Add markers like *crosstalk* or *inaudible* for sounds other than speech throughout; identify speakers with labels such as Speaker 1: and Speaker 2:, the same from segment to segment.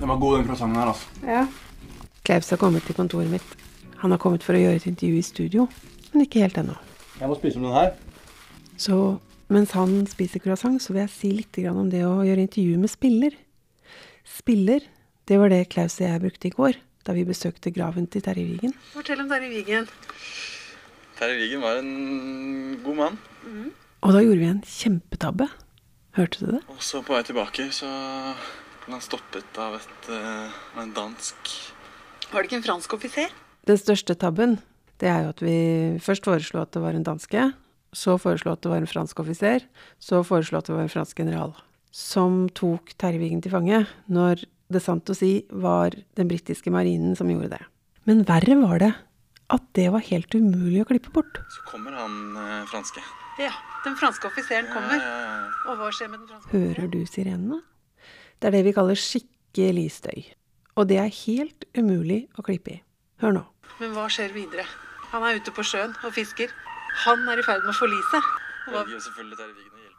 Speaker 1: Den var god, den croissanten her, altså.
Speaker 2: Ja. Klaus har kommet til kontoret mitt. Han har kommet for å gjøre et intervju i studio, men ikke helt ennå.
Speaker 1: Jeg må spise om den her.
Speaker 2: Så mens han spiser croissant, så vil jeg si litt om det å gjøre intervju med spiller. Spiller, det var det Klaus og jeg brukte i går, da vi besøkte graven til Terje Vigen. Fortell om Terje Vigen.
Speaker 1: Terje Riggen var en god mann.
Speaker 2: Og da gjorde vi en kjempetabbe. Hørte du det?
Speaker 1: Og så på vei tilbake så ble han stoppet av, et, eh, av en dansk
Speaker 2: Var det ikke en fransk offiser? Den største tabben, det er jo at vi først foreslo at det var en danske, så foreslo at det var en fransk offiser, så foreslo at det var en fransk general, som tok Terje Vigen til fange, når det sant å si var den britiske marinen som gjorde det. Men verre var det at det var helt umulig å klippe bort.
Speaker 1: Så kommer han eh, franske.
Speaker 2: Ja, den franske offiseren
Speaker 1: Ja, ja, ja.
Speaker 2: Og hva skjer med den franske Hører du sirenene? Det er det vi kaller skikkelig støy. Og det er helt umulig å klippe i. Hør nå. Men hva skjer videre? Han er ute på sjøen og fisker. Han er i ferd med å forlise.
Speaker 1: Hjelpe.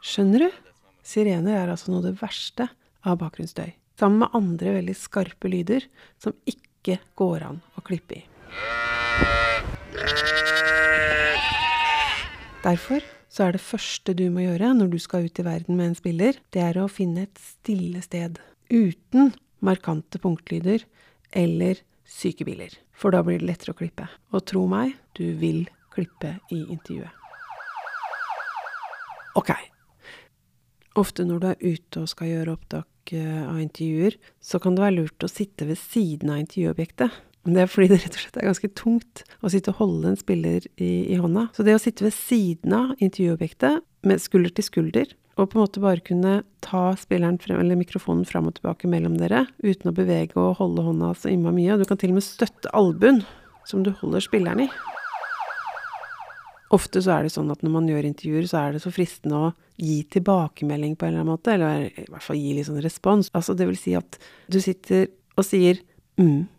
Speaker 2: Skjønner du? Sirener er altså noe av det verste av bakgrunnsstøy. Sammen med andre veldig skarpe lyder som ikke går an å klippe i. Derfor så er det første du må gjøre når du skal ut i verden med en spiller, det er å finne et stille sted. Uten markante punktlyder eller syke biler. For da blir det lettere å klippe. Og tro meg, du vil klippe i intervjuet. Ok. Ofte når du er ute og skal gjøre opptak eh, av intervjuer, så kan det være lurt å sitte ved siden av intervjuobjektet. Men det er fordi det rett og slett er ganske tungt å sitte og holde en spiller i, i hånda. Så det å sitte ved siden av intervjuobjektet, med skulder til skulder, og på en måte bare kunne ta spilleren frem, eller mikrofonen fram og tilbake mellom dere, uten å bevege og holde hånda så innmari mye. Og du kan til og med støtte albuen som du holder spilleren i. Ofte så er det sånn at når man gjør intervjuer, så er det så fristende å gi tilbakemelding på en eller annen måte, eller i hvert fall gi litt sånn respons. Altså det vil si at du sitter og sier mm,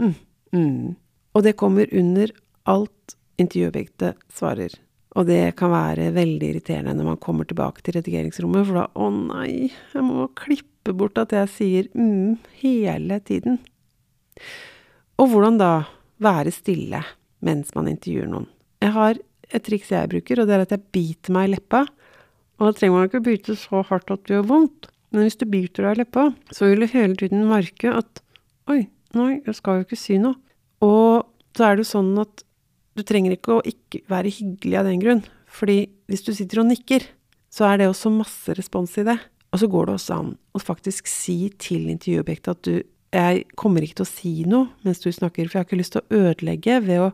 Speaker 2: mm, mm. Og det kommer under alt intervjuobjektet svarer. Og det kan være veldig irriterende når man kommer tilbake til redigeringsrommet, for da å nei, jeg må klippe bort at jeg sier mm hele tiden. Og hvordan da være stille mens man intervjuer noen? Jeg har et triks jeg bruker, og det er at jeg biter meg i leppa. Og da trenger man ikke bite så hardt at det gjør vondt. Men hvis du biter deg i leppa, så vil du hele tiden merke at oi, nei, jeg skal jo ikke si noe. Og så er det jo sånn at du trenger ikke å ikke være hyggelig av den grunn. Fordi hvis du sitter og nikker, så er det også masse respons i det. Og så går det også an å faktisk si til intervjuobjektet at du jeg kommer ikke til å si noe mens du snakker, for jeg har ikke lyst til å ødelegge ved å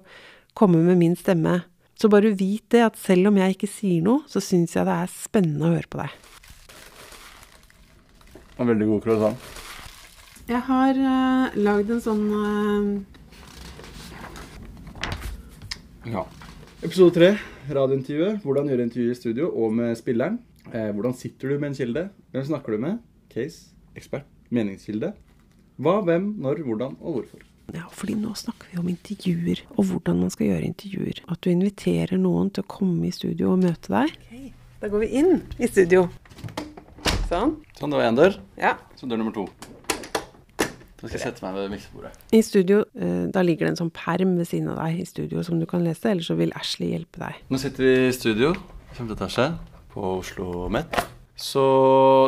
Speaker 2: komme med min stemme. Så bare vit det, at selv om jeg ikke sier noe, så syns jeg det er spennende å høre på deg.
Speaker 1: En veldig god croissant.
Speaker 2: Jeg har uh, lagd en sånn
Speaker 3: Ja. Episode tre, radiointervjuet. Hvordan gjøre intervju i studio og med spilleren. Eh, hvordan sitter du med en kilde? Hvem snakker du med? Case, ekspert, meningskilde. Hva, hvem, når, hvordan og hvorfor.
Speaker 2: Ja, fordi nå snakker vi om intervjuer, og hvordan man skal gjøre intervjuer. At du inviterer noen til å komme i studio og møte deg. Da går vi inn i studio. Sånn.
Speaker 1: Sånn, det var én dør.
Speaker 2: Ja.
Speaker 1: Så dør nummer to. Så skal jeg sette meg ved miksebordet.
Speaker 2: I studio, eh, da ligger det en sånn perm ved siden av deg i studio som du kan lese, eller så vil Ashley hjelpe deg.
Speaker 1: Nå sitter vi i studio, femte etasje, på Oslo Met. Så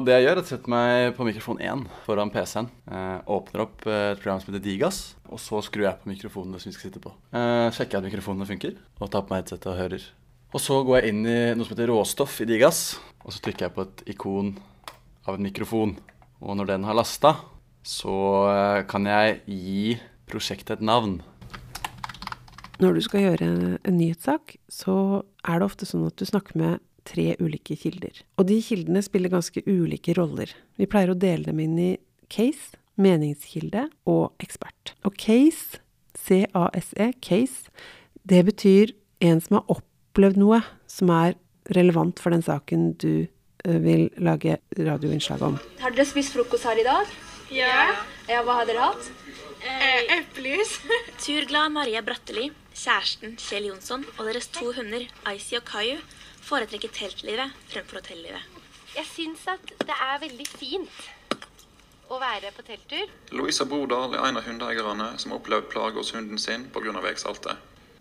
Speaker 1: det jeg gjør, er å sette meg på mikrofon 1 foran PC-en. Eh, åpner opp eh, et program som heter Digas, og så skrur jeg på mikrofonene som vi skal sitte på. Eh, sjekker at mikrofonene funker, og tar på meg headsetet og hører. Og så går jeg inn i noe som heter råstoff i Digas, og så trykker jeg på et ikon av en mikrofon. Og når den har lasta, så eh, kan jeg gi prosjektet et navn.
Speaker 2: Når du skal gjøre en nyhetssak, så er det ofte sånn at du snakker med tre ulike kilder. Og de kildene spiller ganske ulike roller. Vi pleier å dele dem inn i case, meningskilde og ekspert. Og case, C-A-S-E, case, det betyr en som har opplevd noe som er relevant for den saken du eh, vil lage radioinnslag om.
Speaker 4: Har dere spist frokost her i dag?
Speaker 5: Ja.
Speaker 4: Ja, hva har dere hatt? Eh, Eplejus. *laughs*
Speaker 5: Turglad Maria Bratteli, kjæresten Kjell Jonsson og deres to hunder Icy og Kayu foretrekker teltlivet fremfor hotelllivet.
Speaker 4: Jeg syns at det er veldig fint å være på telttur.
Speaker 6: Louisa Brodal er en av hundeeierne som har opplevd plage hos hunden sin pga. veisaltet.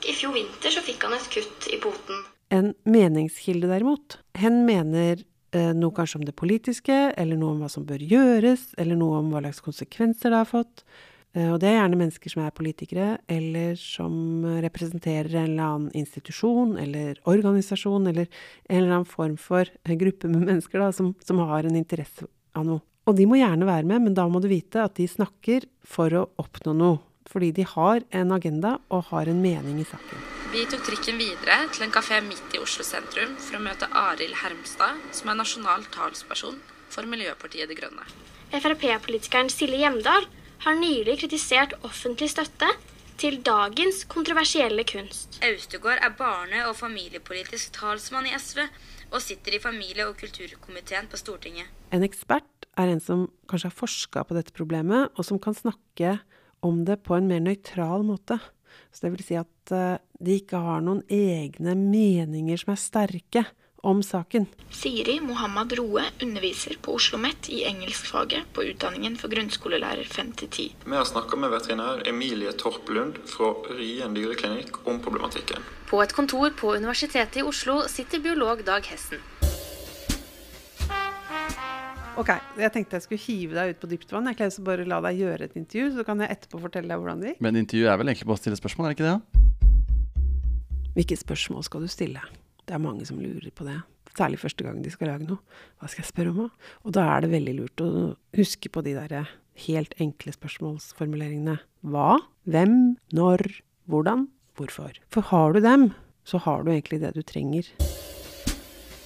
Speaker 5: I fjor vinter så fikk han et kutt i poten.
Speaker 2: En meningskilde derimot, hen mener noe kanskje om det politiske, eller noe om hva som bør gjøres, eller noe om hva slags konsekvenser det har fått. Eh, og det er gjerne mennesker som er politikere, eller som representerer en eller annen institusjon eller organisasjon, eller en eller annen form for en gruppe med mennesker da, som, som har en interesse av noe. Og de må gjerne være med, men da må du vite at de snakker for å oppnå noe. Fordi de har en agenda og har en mening i saken.
Speaker 7: Vi tok trikken videre til en kafé midt i Oslo sentrum for å møte Arild Hermstad, som er nasjonal talsperson for Miljøpartiet De Grønne.
Speaker 4: Frp-politikeren Silje Hjemdal har nylig kritisert offentlig støtte til dagens kontroversielle kunst.
Speaker 7: Austegård er barne- og familiepolitisk talsmann i SV og sitter i familie- og kulturkomiteen på Stortinget.
Speaker 2: En ekspert er en som kanskje har forska på dette problemet, og som kan snakke om det på en mer nøytral måte. Så det vil si at eh, de ikke har noen egne meninger som er sterke om saken.
Speaker 5: Siri Mohammad Roe underviser på Oslo OsloMet i engelskfaget på utdanningen for grunnskolelærer 5-10.
Speaker 6: Vi har snakka med veterinær Emilie Torp Lund fra Ryen dyreklinikk om problematikken.
Speaker 7: På et kontor på Universitetet i Oslo sitter biolog Dag Hessen.
Speaker 2: Ok, jeg tenkte jeg skulle hive deg ut på dypt vann. Jeg kan bare la deg gjøre et intervju, så kan jeg etterpå fortelle deg hvordan det gikk.
Speaker 1: Men intervju er vel egentlig bare å stille spørsmål, er det ikke det?
Speaker 2: Hvilke spørsmål skal du stille? Det er mange som lurer på det. Særlig første gang de skal lage noe. Hva skal jeg spørre om, da? Og da er det veldig lurt å huske på de derre helt enkle spørsmålsformuleringene. Hva? Hvem? Når? Hvordan? Hvorfor? For har du dem, så har du egentlig det du trenger.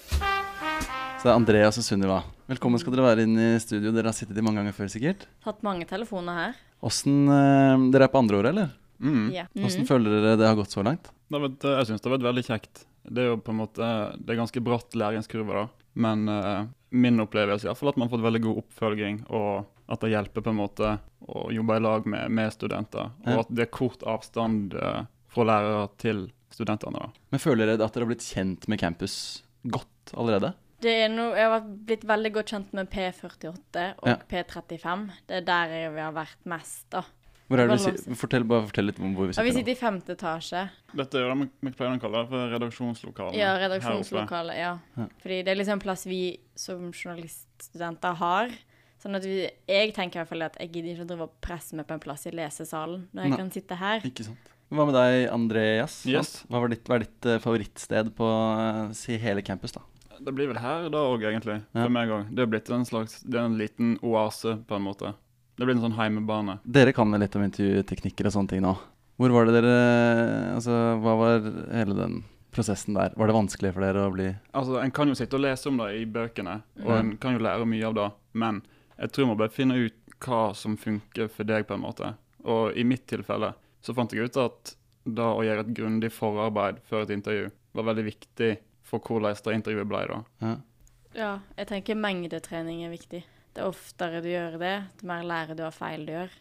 Speaker 1: Så det er Andreas og Sunniva. Velkommen skal dere være inn i studio. Dere har sittet i mange ganger før, sikkert.
Speaker 8: Hatt mange telefoner her.
Speaker 1: Åssen eh, Dere er på andre året, eller?
Speaker 9: Mm.
Speaker 8: Yeah.
Speaker 1: Hvordan
Speaker 8: Mhm.
Speaker 1: føler dere det har gått så langt?
Speaker 9: Det har jeg syns det har vært veldig kjekt. Det er jo på en måte, det er ganske bratt læringskurve, da. Men uh, min opplevelse er i hvert fall at man har fått veldig god oppfølging, og at det hjelper på en måte å jobbe i lag med, med studenter. Og
Speaker 1: Ja.
Speaker 9: at det er kort avstand uh, fra lærere til studentene. da.
Speaker 1: Men føler dere at dere har blitt kjent med campus godt allerede?
Speaker 8: Det er noe, jeg har blitt veldig godt kjent med P48 og
Speaker 1: Ja.
Speaker 8: P35. Det er der jeg- vi har vært mest, da.
Speaker 1: Hvor er det vi fortell, bare fortell litt om hvor vi sitter.
Speaker 8: Ja, vi
Speaker 1: sitter
Speaker 8: i femte etasje.
Speaker 9: Dette er jo det vi- pleier å kalle det for redaksjonslokalet.
Speaker 8: Ja, redaksjonslokalet. Ja. Fordi det er liksom en plass vi som journaliststudenter har. Sånn at vi, jeg tenker i hvert fall at jeg gidder ikke å drive og presse meg på en plass i lesesalen når jeg
Speaker 1: Nei.
Speaker 8: kan sitte her.
Speaker 1: Ikke sant. Hva med deg, Andreas?
Speaker 9: Yes.
Speaker 1: Hva var ditt, hva er ditt eh, favorittsted på eh, si hele campus, da?
Speaker 9: Det blir vel her da òg, egentlig.
Speaker 1: Ja.
Speaker 9: For meg òg. Det er blitt en slags Det er en liten oase, på en måte. Det blir en sånn heimebane.
Speaker 1: Dere kan vel litt om intervjuteknikker og sånne ting nå. Hvor var det dere Altså, hva var hele den prosessen der? Var det vanskelig for dere å bli
Speaker 9: Altså, En kan jo sitte og lese om det i bøkene, og
Speaker 1: mm.
Speaker 9: en kan jo lære mye av det, men jeg tror man bør finne ut hva som funker for deg, på en måte. Og i mitt tilfelle så fant jeg ut at da å gjøre et grundig forarbeid før et intervju var veldig viktig for hvordan det intervjuet ble. da.
Speaker 1: ja.
Speaker 8: Ja, jeg tenker mengdetrening er viktig. Det oftere du gjør det, det mer lærer du av feil du gjør.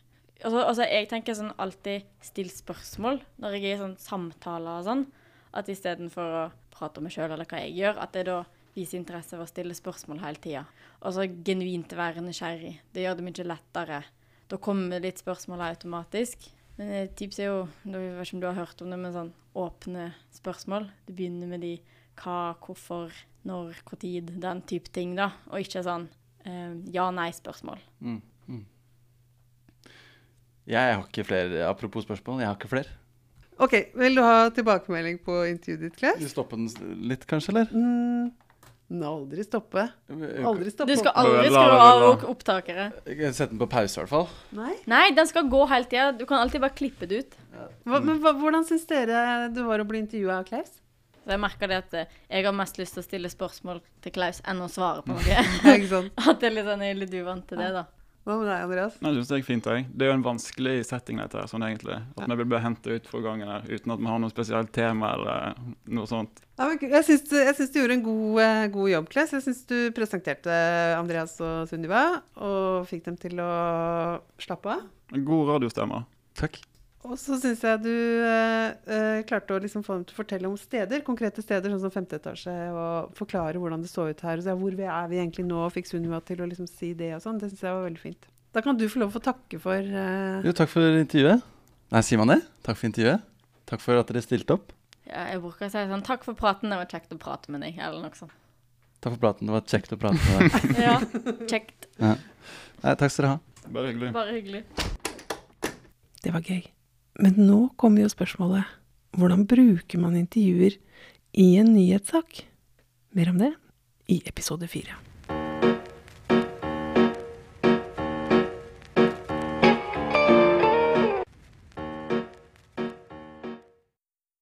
Speaker 8: Altså, altså jeg tenker sånn alltid still spørsmål når jeg er i sånn samtaler og sånn. At istedenfor å prate om meg sjøl eller hva jeg gjør, at jeg da viser interesse for å stille spørsmål hele tida. Og så genuint være nysgjerrig. Det gjør det mye lettere. Da kommer litt spørsmål automatisk. Men et tips er jo, jeg vet ikke om du har hørt om det, men sånn åpne spørsmål. Du begynner med de hva, hvorfor, når, hvor tid, den type ting, da. Og ikke sånn eh, ja-nei-spørsmål.
Speaker 1: Mm. Mm. Jeg har ikke flere Apropos spørsmål, jeg har ikke flere.
Speaker 2: Ok, vil du ha tilbakemelding på intervjuet ditt, Klaus?
Speaker 1: Vil du stoppe den litt, kanskje, eller?
Speaker 2: Mm, den aldri stoppe. Aldri stoppe.
Speaker 8: Du skal aldri skru av
Speaker 9: la-
Speaker 8: opp- opptakere.
Speaker 1: Jeg kan Sette den på pause, i hvert fall.
Speaker 2: Nei?
Speaker 8: Nei, den skal gå hele tida. Du kan alltid bare klippe det ut.
Speaker 2: Hva, men hva, hvordan syns dere det var å bli intervjua av Klaus?
Speaker 8: Så jeg merker det at eh, jeg har mest lyst til å stille spørsmål til Klaus enn å svare på *laughs* noe.
Speaker 2: Ikke sant? *laughs*
Speaker 8: At det er litt sånn, jeg er litt uvant til det, da.
Speaker 2: Hva med deg, Andreas?
Speaker 9: Nei, det synes Det er fint, jeg. Det er jo en vanskelig setting, dette her, sånn egentlig. At vi blir henta ut fra gangen her, uten at vi har noe spesielt tema eller noe sånt.
Speaker 2: Ja, men, jeg syns du, jeg syns du gjorde en god, eh, god jobb, Klaus. Jeg syns du presenterte Andreas og Sunniva og fikk dem til å slappe av.
Speaker 9: God radiostemme.
Speaker 1: Takk.
Speaker 2: Og så syns jeg du eh, eh, klarte å liksom få dem til å fortelle om steder, konkrete steder, sånn som femte etasje, og forklare hvordan det så ut her. Og så, ja, hvor vi er vi egentlig nå, fikk Sunniva til å liksom si det og sånn. Det syns jeg var veldig fint. Da kan du få lov å få takke for eh,
Speaker 1: Jo, takk for intervjuet. Nei, sier man det? Takk for intervjuet. Takk for at dere stilte opp.
Speaker 8: Ja, jeg bruker å si sånn Takk for praten, det var kjekt å prate med deg, eller noe sånt.
Speaker 1: Takk for praten. Det var kjekt å prate med deg. *laughs*
Speaker 8: Ja, kjekt.
Speaker 1: Ja. Nei, takk skal dere ha.
Speaker 9: Bare hyggelig.
Speaker 8: Bare hyggelig.
Speaker 2: Det var gøy. Men nå kommer jo spørsmålet hvordan bruker man intervjuer i en nyhetssak? Mer om det i episode fire.